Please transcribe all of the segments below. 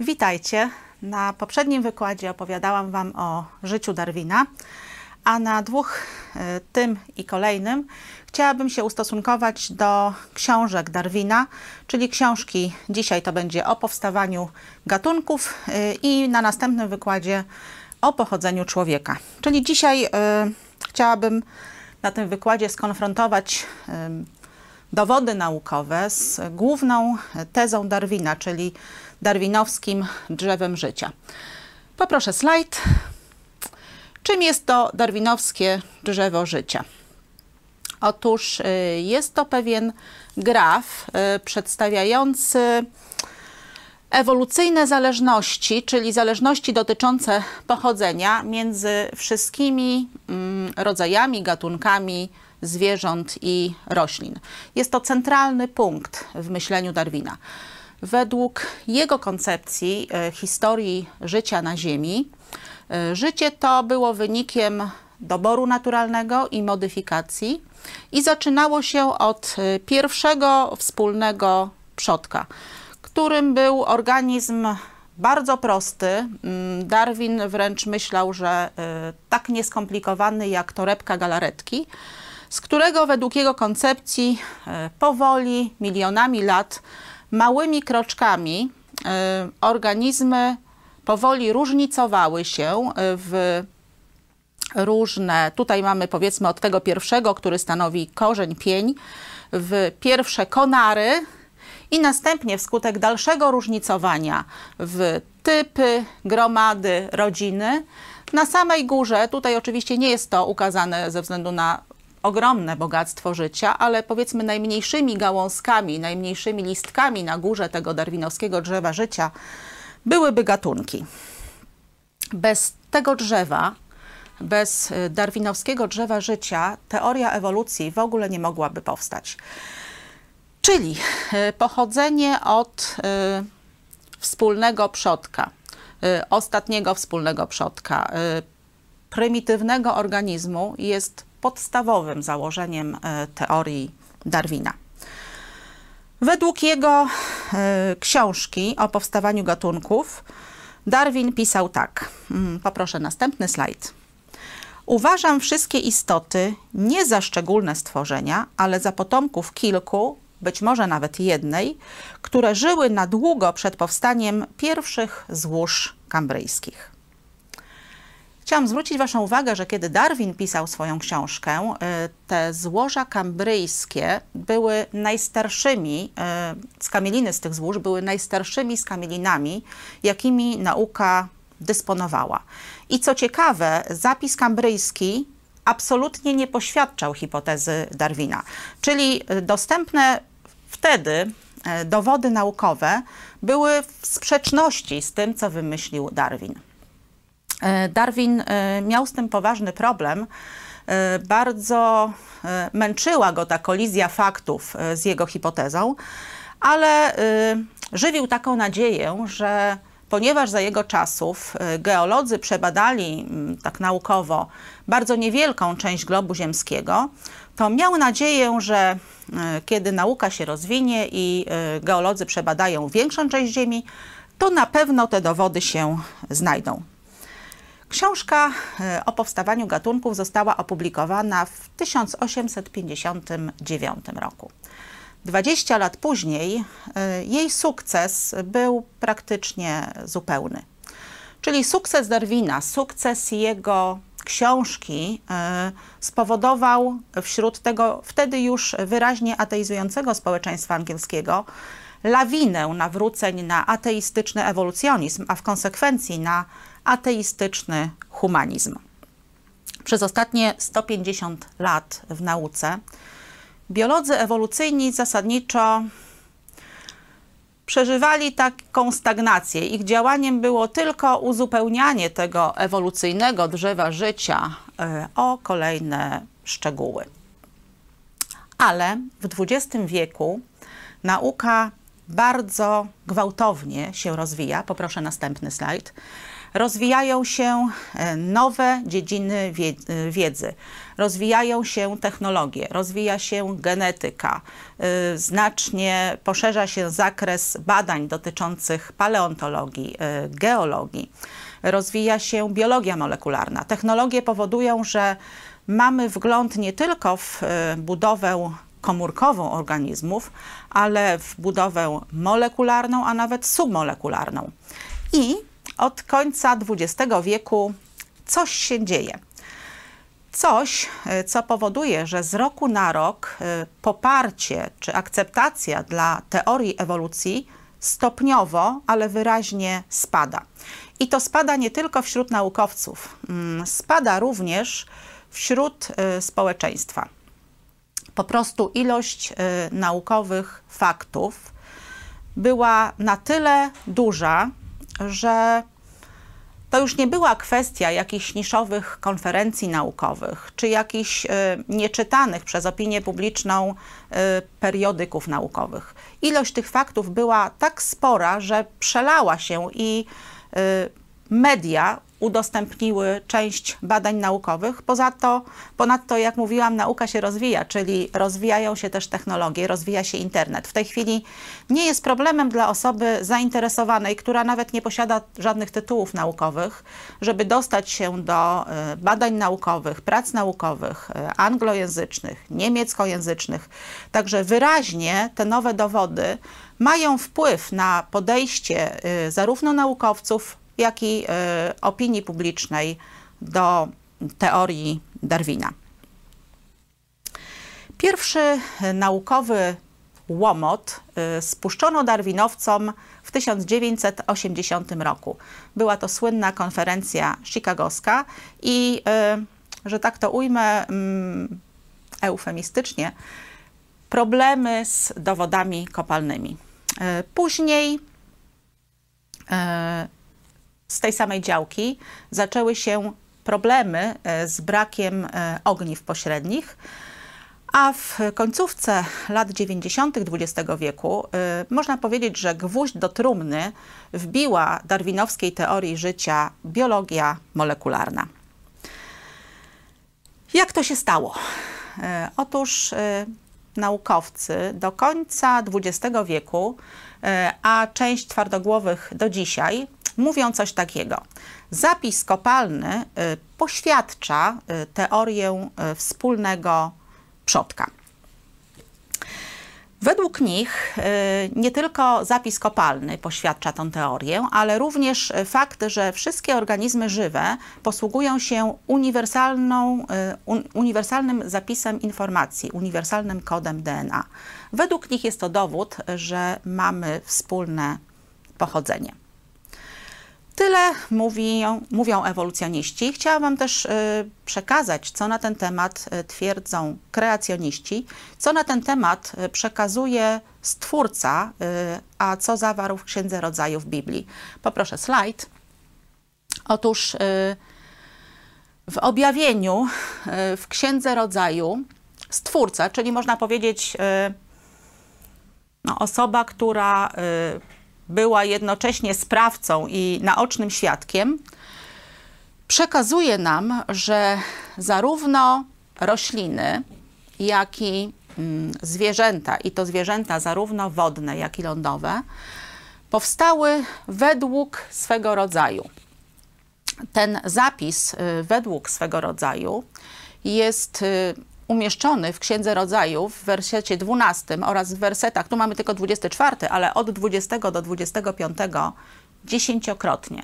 Witajcie. Na poprzednim wykładzie opowiadałam Wam o życiu Darwina, a na dwóch, e, tym i kolejnym, chciałabym się ustosunkować do książek Darwina, czyli książki, dzisiaj to będzie o powstawaniu gatunków e, i na następnym wykładzie o pochodzeniu człowieka. Czyli dzisiaj e, chciałabym na tym wykładzie skonfrontować dowody naukowe z główną tezą Darwina, czyli darwinowskim drzewem życia. Poproszę slajd. Czym jest to darwinowskie drzewo życia? Otóż y, jest to pewien graf y, przedstawiający ewolucyjne zależności, czyli zależności dotyczące pochodzenia między wszystkimi mm, rodzajami, gatunkami zwierząt i roślin. Jest to centralny punkt w myśleniu Darwina. Według jego koncepcji e, historii życia na Ziemi, e, życie to było wynikiem doboru naturalnego i modyfikacji i zaczynało się od e, pierwszego wspólnego przodka, którym był organizm bardzo prosty. Mm, Darwin wręcz myślał, że tak nieskomplikowany jak torebka galaretki, z którego według jego koncepcji powoli, milionami lat małymi kroczkami y, organizmy powoli różnicowały się y, w różne, tutaj mamy powiedzmy od tego pierwszego, który stanowi korzeń, pień, w pierwsze konary i następnie wskutek dalszego różnicowania w typy, gromady, rodziny. Na samej górze, tutaj oczywiście nie jest to ukazane ze względu na ogromne bogactwo życia, ale powiedzmy najmniejszymi gałązkami, najmniejszymi listkami na górze tego darwinowskiego drzewa życia byłyby gatunki. Bez tego drzewa, bez y, darwinowskiego drzewa życia, teoria ewolucji w ogóle nie mogłaby powstać. Czyli y, pochodzenie od y, wspólnego przodka, ostatniego wspólnego przodka, prymitywnego organizmu jest podstawowym założeniem e, teorii Darwina. Według jego e, książki o powstawaniu gatunków Darwin pisał tak. Mm, poproszę następny slajd. Uważam wszystkie istoty nie za szczególne stworzenia, ale za potomków kilku, być może nawet jednej, które żyły na długo przed powstaniem pierwszych złóż kambryjskich. Chciałam zwrócić Waszą uwagę, że kiedy Darwin pisał swoją książkę, y, te złoża kambryjskie były najstarszymi, y, skamieliny z tych złóż były najstarszymi skamielinami, jakimi nauka dysponowała. I co ciekawe, zapis kambryjski absolutnie nie poświadczał hipotezy Darwina. Czyli y, dostępne wtedy dowody naukowe były w sprzeczności z tym, co wymyślił Darwin. E, Darwin e, miał z tym poważny problem. E, bardzo męczyła go ta kolizja faktów z jego hipotezą, ale żywił taką nadzieję, że ponieważ za jego czasów geolodzy przebadali tak naukowo bardzo niewielką część globu ziemskiego, to miał nadzieję, że kiedy nauka się rozwinie i geolodzy przebadają większą część Ziemi, to na pewno te dowody się znajdą. Książka e, o powstawaniu gatunków została opublikowana w 1859 roku. 20 lat później e, jej sukces był praktycznie zupełny. Czyli sukces Darwina, sukces jego książki e, spowodował wśród tego wtedy już wyraźnie ateizującego społeczeństwa angielskiego lawinę nawróceń na ateistyczny ewolucjonizm, a w konsekwencji na ateistyczny humanizm. Przez ostatnie 150 lat w nauce biolodzy ewolucyjni zasadniczo przeżywali taką stagnację. Ich działaniem było tylko uzupełnianie tego ewolucyjnego drzewa życia e, o kolejne szczegóły. Ale w XX wieku nauka bardzo gwałtownie się rozwija. Poproszę następny slajd. Rozwijają się nowe dziedziny wiedzy, rozwijają się technologie, rozwija się genetyka, znacznie poszerza się zakres badań dotyczących paleontologii, geologii rozwija się biologia molekularna. Technologie powodują, że mamy wgląd nie tylko w e, budowę komórkową organizmów, ale w budowę molekularną, a nawet submolekularną. I od końca XX wieku coś się dzieje. Coś, e, co powoduje, że z roku na rok e, poparcie czy akceptacja dla teorii ewolucji stopniowo, ale wyraźnie spada. I to spada nie tylko wśród naukowców, mm, spada również wśród y, społeczeństwa. Po prostu ilość naukowych faktów była na tyle duża, że to już nie była kwestia jakichś niszowych konferencji naukowych, czy jakichś y, nieczytanych przez opinię publiczną y, periodyków naukowych. Ilość tych faktów była tak spora, że przelała się i y, media udostępniły część badań naukowych. Poza to, ponadto, jak mówiłam, nauka się rozwija, czyli rozwijają się też technologie, rozwija się internet. W tej chwili nie jest problemem dla osoby zainteresowanej, która nawet nie posiada żadnych tytułów naukowych, żeby dostać się do e, badań naukowych, prac naukowych, e, anglojęzycznych, niemieckojęzycznych. Także wyraźnie te nowe dowody mają wpływ na podejście e, zarówno naukowców, jak i e, opinii publicznej do teorii Darwina. Pierwszy naukowy łomot e, spuszczono darwinowcom w 1980 roku. Była to słynna konferencja chicagowska i, że tak to ujmę mm, eufemistycznie, problemy z dowodami kopalnymi. Później z tej samej działki zaczęły się problemy e, z brakiem e, ogniw pośrednich, a w końcówce lat 90. XX wieku e, można powiedzieć, że gwóźdź do trumny wbiła darwinowskiej teorii życia biologia molekularna. Jak to się stało? Otóż naukowcy do końca XX wieku, a część twardogłowych do dzisiaj, mówią coś takiego. Zapis kopalny y, poświadcza y, teorię wspólnego przodka. Według nich nie tylko zapis kopalny poświadcza tę teorię, ale również fakt, że wszystkie organizmy żywe posługują się uniwersalną, uniwersalnym zapisem informacji, uniwersalnym kodem DNA. Według nich jest to dowód, że mamy wspólne pochodzenie. Tyle mówią, mówią ewolucjoniści. Chciałam też y, przekazać, co na ten temat y, twierdzą kreacjoniści, co na ten temat y, przekazuje Stwórca, a co zawarł w Księdze Rodzajów Biblii. Poproszę slajd. Otóż w objawieniu w Księdze Rodzaju Stwórca, czyli można powiedzieć no, osoba, która była jednocześnie sprawcą i naocznym świadkiem, przekazuje nam, że zarówno rośliny, jak i mm, zwierzęta, i to zwierzęta zarówno wodne, jak i lądowe, powstały według swego rodzaju. Ten zapis y, według swego rodzaju jest y, umieszczony w Księdze Rodzajów w wersecie 12 oraz w wersetach, tu mamy tylko 24, ale od 20 do 25 dziesięciokrotnie.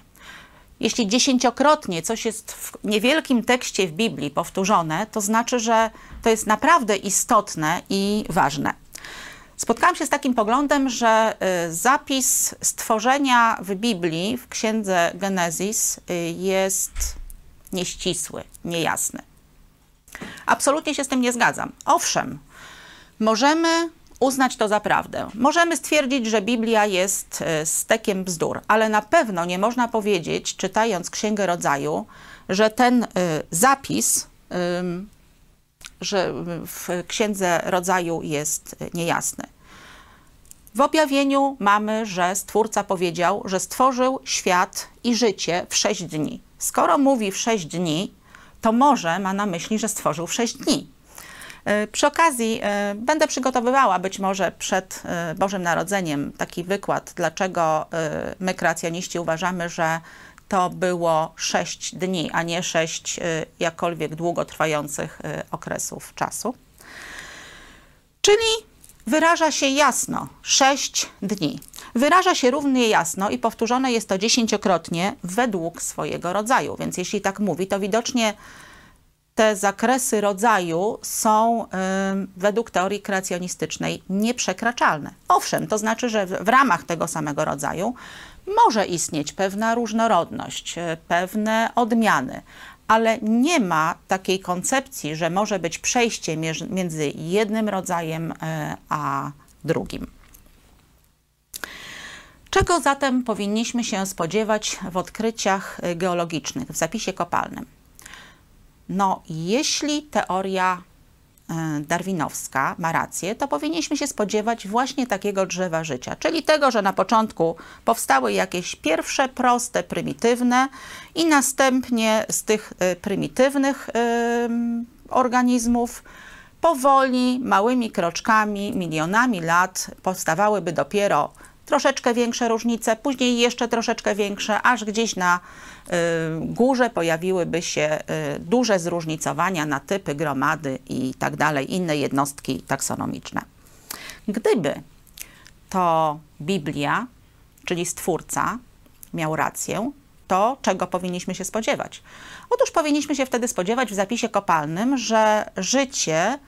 Jeśli dziesięciokrotnie coś jest w niewielkim tekście w Biblii powtórzone, to znaczy, że to jest naprawdę istotne i ważne. Spotkałam się z takim poglądem, że y, zapis stworzenia w Biblii, w księdze Genezis, y, jest nieścisły, niejasny. Absolutnie się z tym nie zgadzam. Owszem, możemy uznać to za prawdę. Możemy stwierdzić, że Biblia jest e, stekiem bzdur, ale na pewno nie można powiedzieć, czytając Księgę Rodzaju, że ten e, zapis, że w Księdze Rodzaju jest niejasny. W objawieniu mamy, że Stwórca powiedział, że stworzył świat i życie w sześć dni. Skoro mówi w sześć dni, to może ma na myśli, że stworzył w sześć dni. E, przy okazji e, będę przygotowywała być może przed e, Bożym Narodzeniem taki wykład, dlaczego my kreacjoniści uważamy, że to było sześć dni, a nie sześć jakkolwiek długotrwających okresów czasu. Czyli wyraża się jasno sześć dni. Wyraża się równie jasno i powtórzone jest to dziesięciokrotnie według swojego rodzaju. Więc jeśli tak mówi, to widocznie te zakresy rodzaju są y, według teorii kreacjonistycznej nieprzekraczalne. Owszem, to znaczy, że w, w ramach tego samego rodzaju może istnieć pewna różnorodność, y, pewne odmiany, ale nie ma takiej koncepcji, że może być przejście między jednym rodzajem y, a drugim. Czego zatem powinniśmy się spodziewać w odkryciach geologicznych, w zapisie kopalnym? No, jeśli teoria e, darwinowska ma rację, to powinniśmy się spodziewać właśnie takiego drzewa życia, czyli tego, że na początku powstały jakieś pierwsze proste, prymitywne i następnie z tych e, prymitywnych organizmów powoli, małymi kroczkami, milionami lat powstawałyby dopiero troszeczkę większe różnice, później jeszcze troszeczkę większe, aż gdzieś na y, górze pojawiłyby się y, duże zróżnicowania na typy, gromady i tak dalej, inne jednostki taksonomiczne. Gdyby to Biblia, czyli Stwórca, miał rację, to czego powinniśmy się spodziewać? Otóż powinniśmy się wtedy spodziewać w zapisie kopalnym, że życie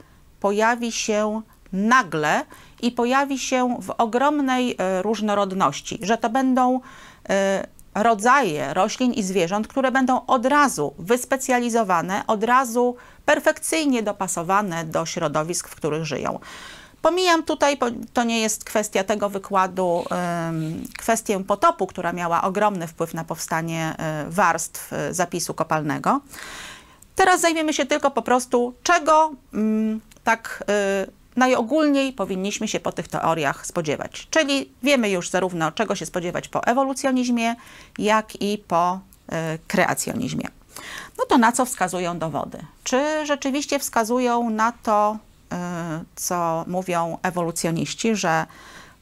pojawi się nagle i pojawi się w ogromnej e, różnorodności, że to będą e, rodzaje roślin i zwierząt, które będą od razu wyspecjalizowane, od razu perfekcyjnie dopasowane do środowisk, w których żyją. Pomijam tutaj, to nie jest kwestia tego wykładu, kwestię potopu, która miała ogromny wpływ na powstanie e, warstw zapisu kopalnego. Teraz zajmiemy się tylko po prostu, czego mm, tak najogólniej powinniśmy się po tych teoriach spodziewać. Czyli wiemy już zarówno czego się spodziewać po ewolucjonizmie, jak i po y, kreacjonizmie. No to na co wskazują dowody? Czy rzeczywiście wskazują na to, y, co mówią ewolucjoniści, że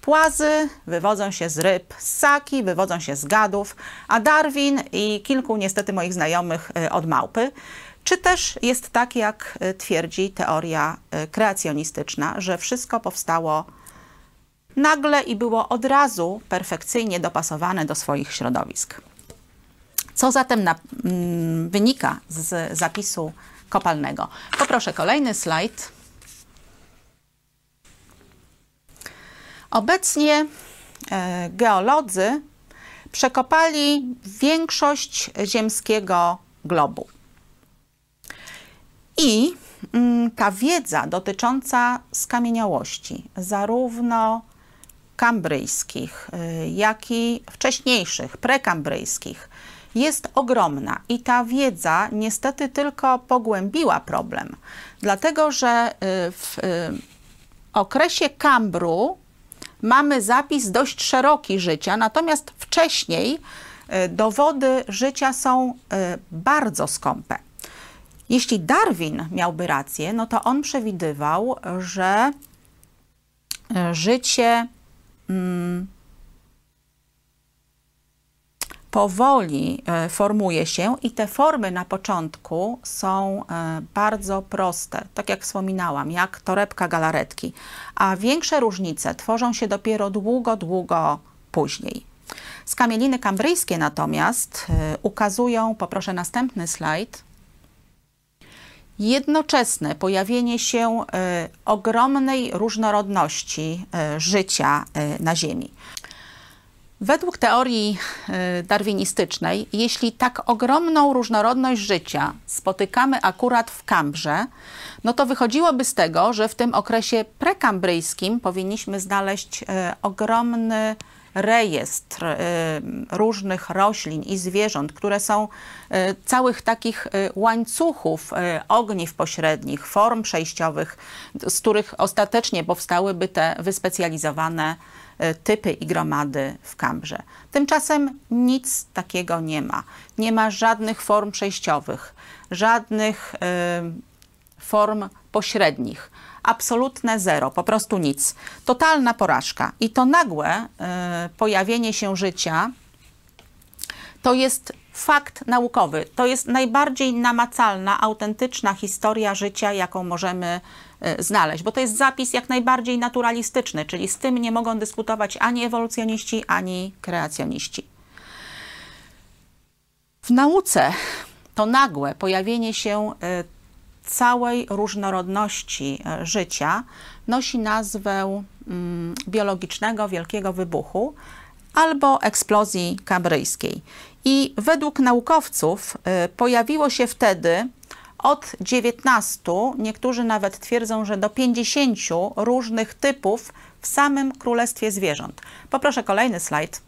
Płazy wywodzą się z ryb, ssaki wywodzą się z gadów, a Darwin i kilku niestety moich znajomych y, od małpy. Czy też jest tak, jak e, twierdzi teoria e, kreacjonistyczna, że wszystko powstało nagle i było od razu perfekcyjnie dopasowane do swoich środowisk? Co zatem na, mm, wynika z zapisu kopalnego? Poproszę kolejny slajd. Obecnie e, geolodzy przekopali większość ziemskiego globu. I mm, ta wiedza dotycząca skamieniałości, zarówno kambryjskich, y, jak i wcześniejszych, prekambryjskich, jest ogromna i ta wiedza niestety tylko pogłębiła problem, dlatego że y, w y, okresie Kambru mamy zapis dość szeroki życia, natomiast wcześniej dowody życia są bardzo skąpe. Jeśli Darwin miałby rację, no to on przewidywał, że e, życie mm, powoli e, formuje się i te formy na początku są e, bardzo proste, tak jak wspominałam, jak torebka galaretki, a większe różnice tworzą się dopiero długo, długo później. Skamieliny kambryjskie natomiast ukazują, poproszę następny slajd, jednoczesne pojawienie się e, ogromnej różnorodności e, życia e, na Ziemi. Według teorii darwinistycznej, jeśli tak ogromną różnorodność życia spotykamy akurat w Kambrze, no to wychodziłoby z tego, że w tym okresie prekambryjskim powinniśmy znaleźć ogromny rejestr y, różnych roślin i zwierząt, które są y, całych takich y, łańcuchów ogniw pośrednich, form przejściowych, z których ostatecznie powstałyby te wyspecjalizowane typy i gromady w Kambrze. Tymczasem nic takiego nie ma. Nie ma żadnych form przejściowych, żadnych form pośrednich absolutne zero, po prostu nic. Totalna porażka. I to nagłe y, pojawienie się życia to jest fakt naukowy. To jest najbardziej namacalna, autentyczna historia życia, jaką możemy y, znaleźć, bo to jest zapis jak najbardziej naturalistyczny, czyli z tym nie mogą dyskutować ani ewolucjoniści, ani kreacjoniści. W nauce to nagłe pojawienie się y, całej różnorodności e, życia nosi nazwę mm, biologicznego wielkiego wybuchu albo eksplozji kabryjskiej. I według naukowców e, pojawiło się wtedy od 19, niektórzy nawet twierdzą, że do 50 różnych typów w samym Królestwie Zwierząt. Poproszę kolejny slajd.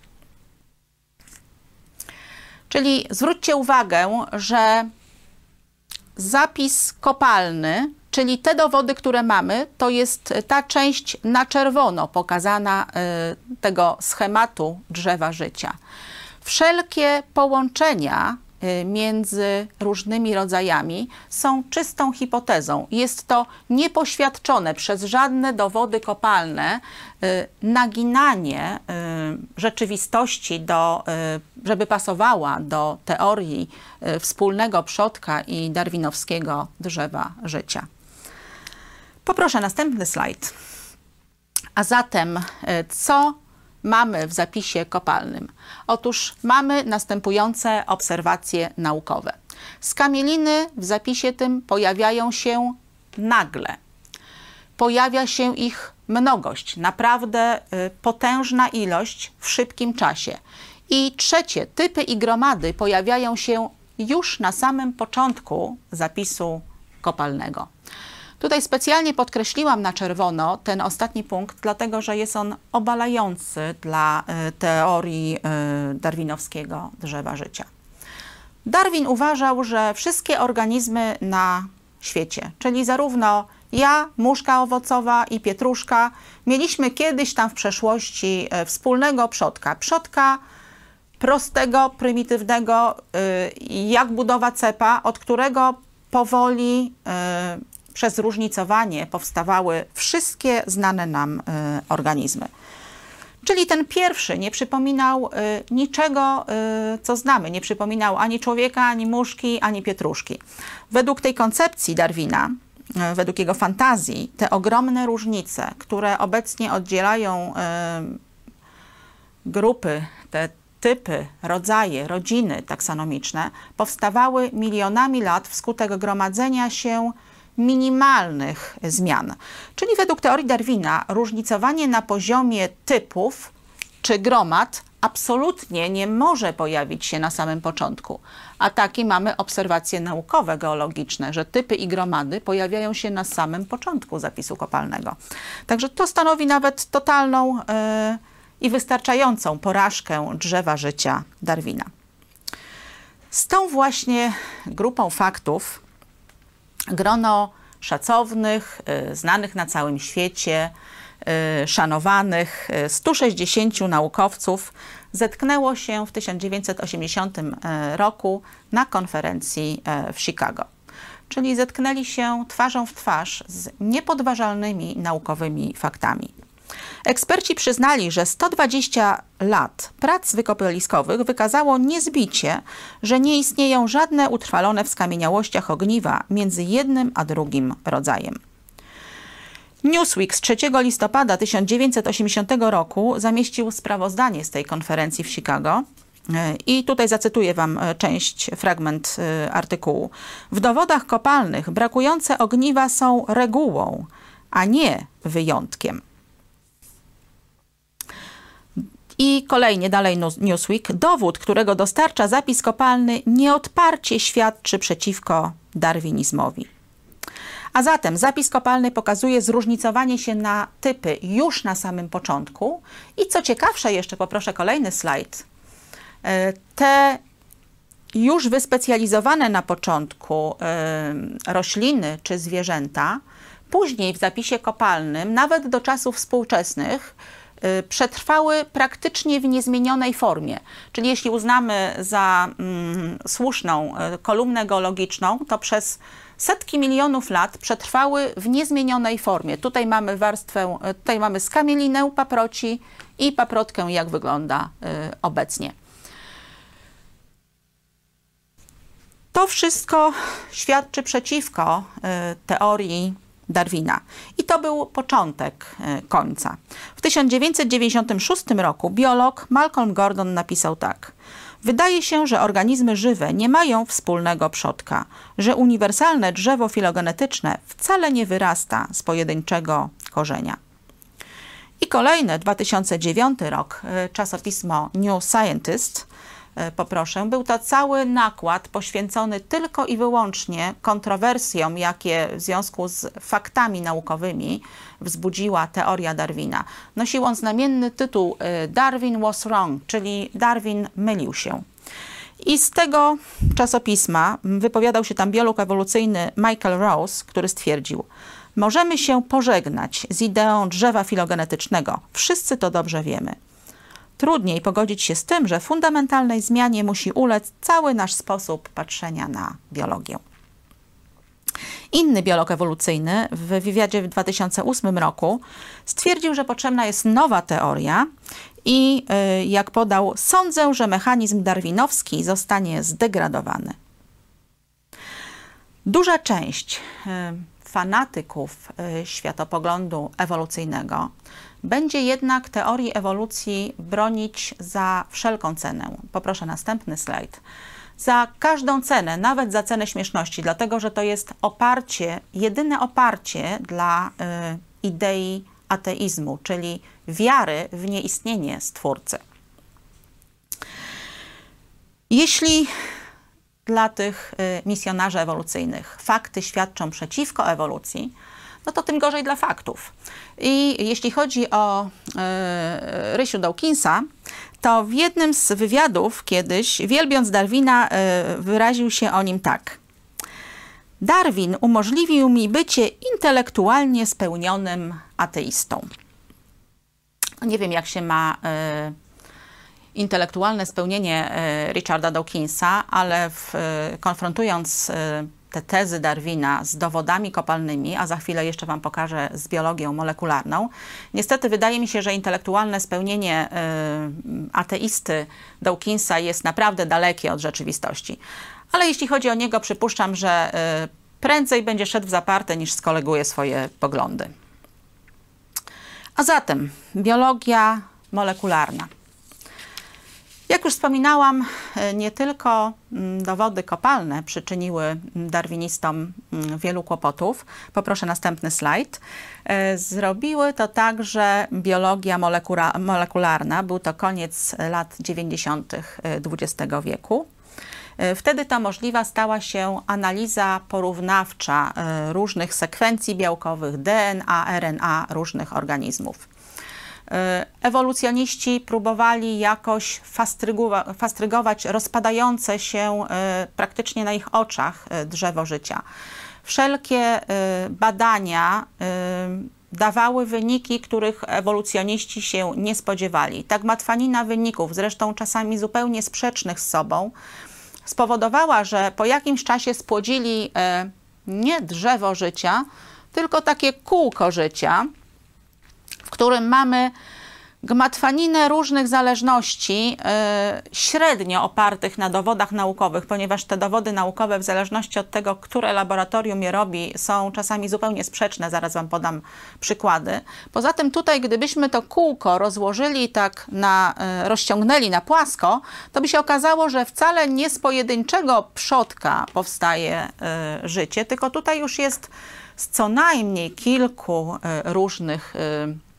Czyli zwróćcie uwagę, że zapis kopalny, czyli te dowody, które mamy, to jest ta część na czerwono pokazana y, tego schematu drzewa życia. Wszelkie połączenia między różnymi rodzajami są czystą hipotezą. Jest to niepoświadczone przez żadne dowody kopalne y, naginanie rzeczywistości do żeby pasowała do teorii wspólnego przodka i darwinowskiego drzewa życia. Poproszę następny slajd. A zatem, co mamy w zapisie kopalnym? Otóż mamy następujące obserwacje naukowe. Skamieliny w zapisie tym pojawiają się nagle. Pojawia się ich mnogość, naprawdę e, potężna ilość w szybkim czasie. I trzecie, typy i gromady pojawiają się już na samym początku zapisu kopalnego. Tutaj specjalnie podkreśliłam na czerwono ten ostatni punkt, dlatego że jest on obalający dla e, teorii e, darwinowskiego drzewa życia. Darwin uważał, że wszystkie organizmy na świecie, czyli zarówno ja, muszka owocowa i pietruszka, mieliśmy kiedyś tam w przeszłości e, wspólnego przodka. Przodka prostego, prymitywnego, y, jak budowa cepa, od którego powoli y, przez różnicowanie powstawały wszystkie znane nam y, organizmy. Czyli ten pierwszy nie przypominał niczego, co znamy. Nie przypominał ani człowieka, ani muszki, ani pietruszki. Według tej koncepcji Darwina, według jego fantazji, te ogromne różnice, które obecnie oddzielają grupy, te typy, rodzaje, rodziny taksonomiczne powstawały milionami lat wskutek gromadzenia się minimalnych zmian. Czyli według teorii Darwina różnicowanie na poziomie typów czy gromad absolutnie nie może pojawić się na samym początku. A takie mamy obserwacje naukowe, geologiczne, że typy i gromady pojawiają się na samym początku zapisu kopalnego. Także to stanowi nawet totalną yy, i wystarczającą porażkę drzewa życia Darwina. Z tą właśnie grupą faktów grono szacownych, y, znanych na całym świecie, y, szanowanych 160 y, naukowców zetknęło się w 1980 roku na konferencji w Chicago. Czyli zetknęli się twarzą w twarz z niepodważalnymi naukowymi faktami. Eksperci przyznali, że 120 lat prac wykopaliskowych wykazało niezbicie, że nie istnieją żadne utrwalone w skamieniałościach ogniwa między jednym a drugim rodzajem. Newsweek z 3 listopada 1980 roku zamieścił sprawozdanie z tej konferencji w Chicago. I tutaj zacytuję Wam e, część, fragment e, artykułu. W dowodach kopalnych brakujące ogniwa są regułą, a nie wyjątkiem. I kolejnie dalej Newsweek. Dowód, którego dostarcza zapis kopalny, nieodparcie świadczy przeciwko darwinizmowi. A zatem zapis kopalny pokazuje zróżnicowanie się na typy już na samym początku. I co ciekawsze, jeszcze poproszę kolejny slajd. E, te już wyspecjalizowane na początku y, rośliny czy zwierzęta, później w zapisie kopalnym, nawet do czasów współczesnych, przetrwały praktycznie w niezmienionej formie. Czyli jeśli uznamy za mm, słuszną y, kolumnę geologiczną, to przez setki milionów lat przetrwały w niezmienionej formie. Tutaj mamy warstwę, tutaj mamy skamielinę paproci i paprotkę, jak wygląda obecnie. To wszystko świadczy przeciwko y, teorii Darwina. I to był początek y, końca. W 1996 roku biolog Malcolm Gordon napisał tak. Wydaje się, że organizmy żywe nie mają wspólnego przodka, że uniwersalne drzewo filogenetyczne wcale nie wyrasta z pojedynczego korzenia. I kolejny, 2009 rok, y, czasopismo New Scientist E, poproszę. Był to cały nakład poświęcony tylko i wyłącznie kontrowersjom, jakie w związku z faktami naukowymi wzbudziła teoria Darwina. Nosił on znamienny tytuł e, Darwin was wrong, czyli Darwin mylił się. I z tego czasopisma wypowiadał się tam biolog ewolucyjny Michael Rose, który stwierdził, możemy się pożegnać z ideą drzewa filogenetycznego. Wszyscy to dobrze wiemy. Trudniej pogodzić się z tym, że fundamentalnej zmianie musi ulec cały nasz sposób patrzenia na biologię. Inny biolog ewolucyjny w wywiadzie w 2008 roku stwierdził, że potrzebna jest nowa teoria i y, jak podał, sądzę, że mechanizm darwinowski zostanie zdegradowany. Duża część y, fanatyków y, światopoglądu ewolucyjnego będzie jednak teorii ewolucji bronić za wszelką cenę. Poproszę następny slajd. Za każdą cenę, nawet za cenę śmieszności, dlatego że to jest oparcie, jedyne oparcie dla y, idei ateizmu, czyli wiary w nieistnienie Stwórcy. Jeśli dla tych y, misjonarzy ewolucyjnych fakty świadczą przeciwko ewolucji, no to tym gorzej dla faktów. I jeśli chodzi o e, Rysiu Dawkinsa, to w jednym z wywiadów kiedyś, wielbiąc Darwina, e, wyraził się o nim tak. Darwin umożliwił mi bycie intelektualnie spełnionym ateistą. Nie wiem, jak się ma e, intelektualne spełnienie Richarda Dawkinsa, ale w, konfrontując te tezy Darwina z dowodami kopalnymi, a za chwilę jeszcze Wam pokażę z biologią molekularną. Niestety wydaje mi się, że intelektualne spełnienie y, ateisty Dawkinsa jest naprawdę dalekie od rzeczywistości. Ale jeśli chodzi o niego, przypuszczam, że y, prędzej będzie szedł w zaparte niż skoleguje swoje poglądy. A zatem biologia molekularna. Jak już wspominałam, e, nie tylko mm, dowody kopalne przyczyniły mm, darwinistom mm, wielu kłopotów. Poproszę następny slajd. E, zrobiły to także biologia molekularna. Był to koniec lat 90. XX e, wieku. Wtedy to możliwa stała się analiza porównawcza różnych sekwencji białkowych DNA, RNA różnych organizmów. E, ewolucjoniści próbowali jakoś fastrygować rozpadające się e, praktycznie na ich oczach e, drzewo życia. Wszelkie badania dawały wyniki, których ewolucjoniści się nie spodziewali. Tak matwanina wyników, zresztą czasami zupełnie sprzecznych z sobą, spowodowała, że po jakimś czasie spłodzili nie drzewo życia, tylko takie kółko życia, którym mamy gmatwaninę różnych zależności, y, średnio opartych na dowodach naukowych, ponieważ te dowody naukowe, w zależności od tego, które laboratorium je robi, są czasami zupełnie sprzeczne. Zaraz Wam podam przykłady. Poza tym, tutaj, gdybyśmy to kółko rozłożyli tak na, y, rozciągnęli na płasko, to by się okazało, że wcale nie z pojedynczego przodka powstaje y, życie, tylko tutaj już jest z co najmniej kilku różnych E,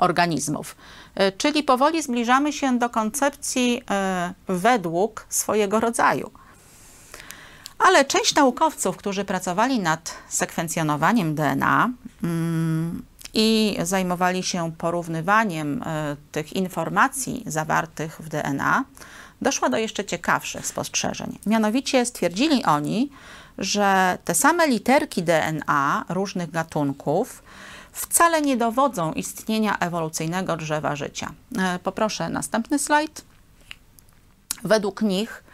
organizmów. E, czyli powoli zbliżamy się do koncepcji e, według swojego rodzaju. Ale część naukowców, którzy pracowali nad sekwencjonowaniem DNA mm, i zajmowali się porównywaniem tych informacji zawartych w DNA, doszła do jeszcze ciekawszych spostrzeżeń. Mianowicie stwierdzili oni, że te same literki DNA różnych gatunków wcale nie dowodzą istnienia ewolucyjnego drzewa życia. E, poproszę następny slajd. Według nich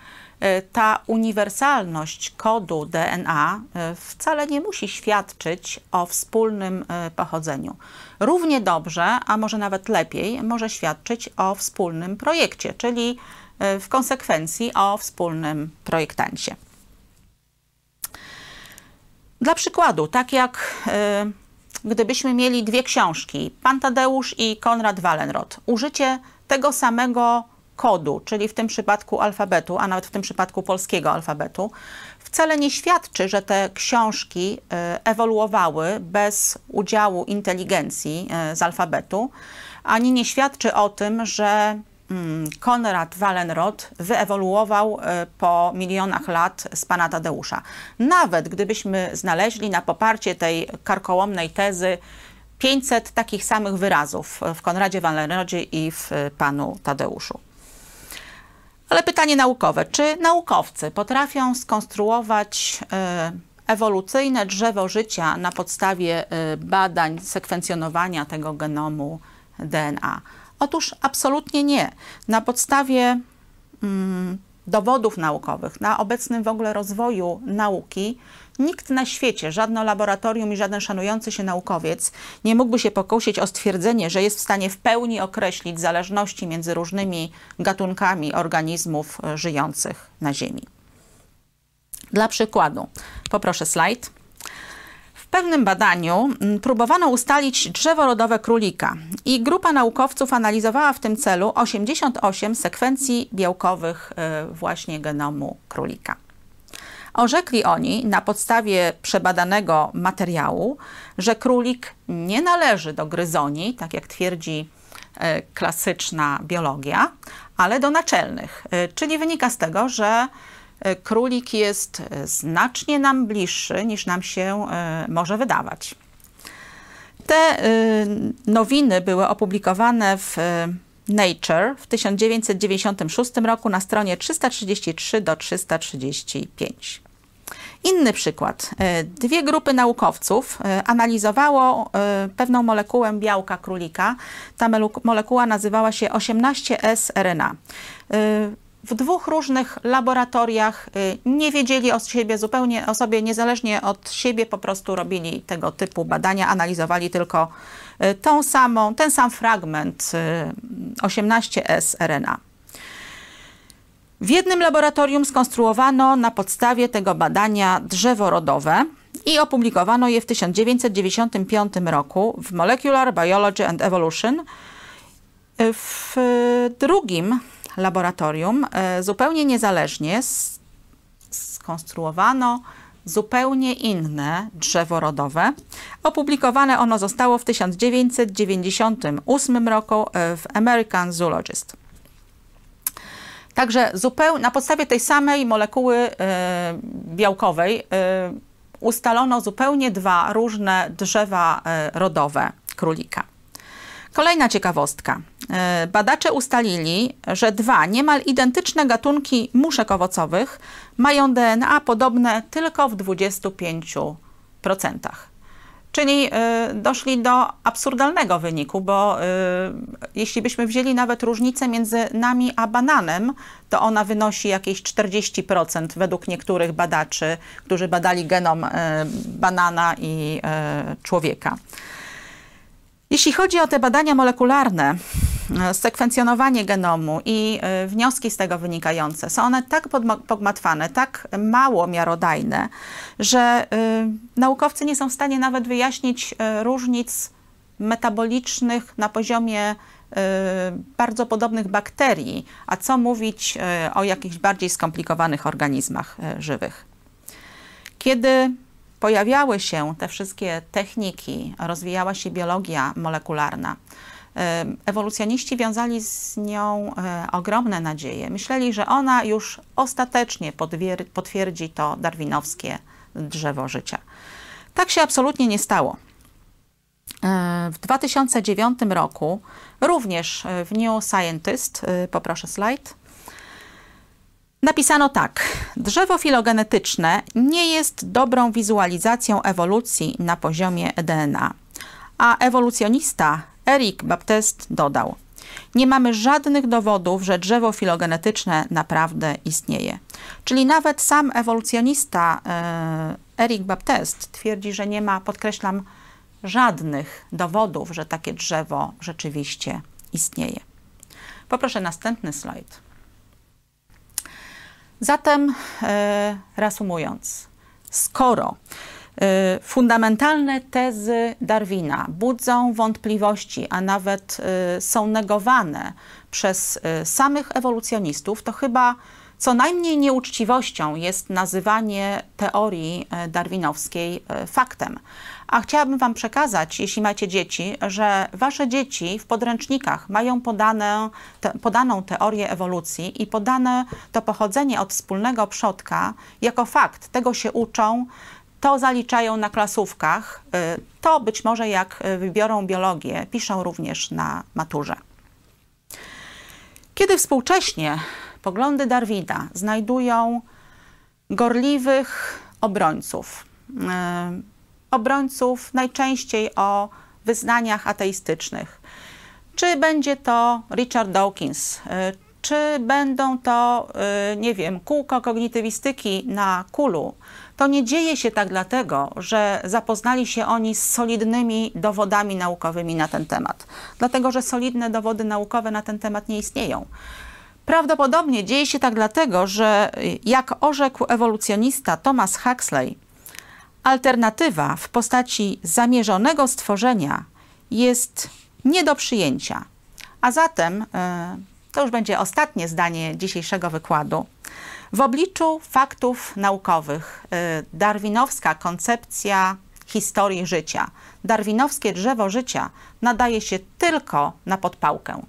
e, ta uniwersalność kodu DNA e, wcale nie musi świadczyć o wspólnym pochodzeniu. Równie dobrze, a może nawet lepiej, może świadczyć o wspólnym projekcie, czyli w konsekwencji o wspólnym projektancie. Dla przykładu, tak jak gdybyśmy mieli dwie książki, Pan Tadeusz i Konrad Wallenrod, użycie tego samego kodu, czyli w tym przypadku alfabetu, a nawet w tym przypadku polskiego alfabetu, wcale nie świadczy, że te książki e, ewoluowały bez udziału inteligencji e, z alfabetu, ani nie świadczy o tym, że Konrad Wallenrod wyewoluował e, po milionach lat z pana Tadeusza. Nawet gdybyśmy znaleźli na poparcie tej karkołomnej tezy 500 takich samych wyrazów w Konradzie Wallenrodzie i w panu Tadeuszu. Ale pytanie naukowe. Czy naukowcy potrafią skonstruować e, ewolucyjne drzewo życia na podstawie badań, sekwencjonowania tego genomu DNA? Otóż absolutnie nie. Na podstawie mm, dowodów naukowych, na obecnym w ogóle rozwoju nauki, nikt na świecie, żadne laboratorium i żaden szanujący się naukowiec nie mógłby się pokusić o stwierdzenie, że jest w stanie w pełni określić zależności między różnymi gatunkami organizmów e, żyjących na Ziemi. Dla przykładu, poproszę slajd pewnym badaniu mm, próbowano ustalić drzewo rodowe królika i grupa naukowców analizowała w tym celu 88 sekwencji białkowych e, właśnie genomu królika. Orzekli oni na podstawie przebadanego materiału, że królik nie należy do gryzoni, tak jak twierdzi e, klasyczna biologia, ale do naczelnych. E, czyli wynika z tego, że królik jest e, znacznie nam bliższy niż nam się e, może wydawać. Te nowiny były opublikowane w Nature w 1996 roku na stronie 333 do 335. Inny przykład. Dwie grupy naukowców analizowało pewną molekułę białka królika. Ta molekuła nazywała się 18S-RNA w dwóch różnych laboratoriach, y, nie wiedzieli o siebie zupełnie, o sobie niezależnie od siebie, po prostu robili tego typu badania, analizowali tylko y, tą samą, ten sam fragment 18S y, RNA. W jednym laboratorium skonstruowano na podstawie tego badania drzewo rodowe i opublikowano je w 1995 roku w Molecular Biology and Evolution. W drugim laboratorium e, zupełnie niezależnie skonstruowano zupełnie inne drzewo rodowe. Opublikowane ono zostało w 1998 roku e, w American Zoologist. Także zupełnie na podstawie tej samej molekuły e, białkowej ustalono zupełnie dwa różne drzewa rodowe królika. Kolejna ciekawostka. E, badacze ustalili, że dwa niemal identyczne gatunki muszek owocowych mają DNA podobne tylko w 25%. Czyli y, doszli do absurdalnego wyniku, bo y, jeśli byśmy wzięli nawet różnicę między nami a bananem, to ona wynosi jakieś 40% według niektórych badaczy, którzy badali genom banana i człowieka. Jeśli chodzi o te badania molekularne, e, sekwencjonowanie genomu i e, wnioski z tego wynikające, są one tak pogmatwane, tak mało miarodajne, że e, naukowcy nie są w stanie nawet wyjaśnić różnic metabolicznych na poziomie bardzo podobnych bakterii, a co mówić o jakichś bardziej skomplikowanych organizmach żywych. Kiedy pojawiały się te wszystkie techniki, rozwijała się biologia molekularna, ewolucjoniści wiązali z nią e, ogromne nadzieje. Myśleli, że ona już ostatecznie potwierdzi to darwinowskie drzewo życia. Tak się absolutnie nie stało. E, w 2009 roku, również w New Scientist, e, poproszę slajd, napisano tak. Drzewo filogenetyczne nie jest dobrą wizualizacją ewolucji na poziomie DNA, a ewolucjonista Eric Baptist dodał: Nie mamy żadnych dowodów, że drzewo filogenetyczne naprawdę istnieje. Czyli nawet sam ewolucjonista e, Eric Baptist twierdzi, że nie ma, podkreślam, żadnych dowodów, że takie drzewo rzeczywiście istnieje. Poproszę następny slajd. Zatem, e, reasumując, skoro e, fundamentalne tezy Darwina budzą wątpliwości, a nawet e, są negowane przez samych ewolucjonistów, to chyba co najmniej nieuczciwością jest nazywanie teorii darwinowskiej faktem. A chciałabym Wam przekazać, jeśli macie dzieci, że Wasze dzieci w podręcznikach mają podane, te, podaną teorię ewolucji i podane to pochodzenie od wspólnego przodka jako fakt. Tego się uczą, to zaliczają na klasówkach, y, to być może jak wybiorą biologię, piszą również na maturze. Kiedy współcześnie poglądy Darwina znajdują gorliwych obrońców, y, obrońców najczęściej o wyznaniach ateistycznych. Czy będzie to Richard Dawkins, y, czy będą to, y, nie wiem, kółko kognitywistyki na kulu, to nie dzieje się tak dlatego, że zapoznali się oni z solidnymi dowodami naukowymi na ten temat. Dlatego, że solidne dowody naukowe na ten temat nie istnieją. Prawdopodobnie dzieje się tak dlatego, że jak orzekł ewolucjonista Thomas Huxley, Alternatywa w postaci zamierzonego stworzenia jest nie do przyjęcia. A zatem, e, to już będzie ostatnie zdanie dzisiejszego wykładu, w obliczu faktów naukowych e, darwinowska koncepcja historii życia, darwinowskie drzewo życia nadaje się tylko na podpałkę.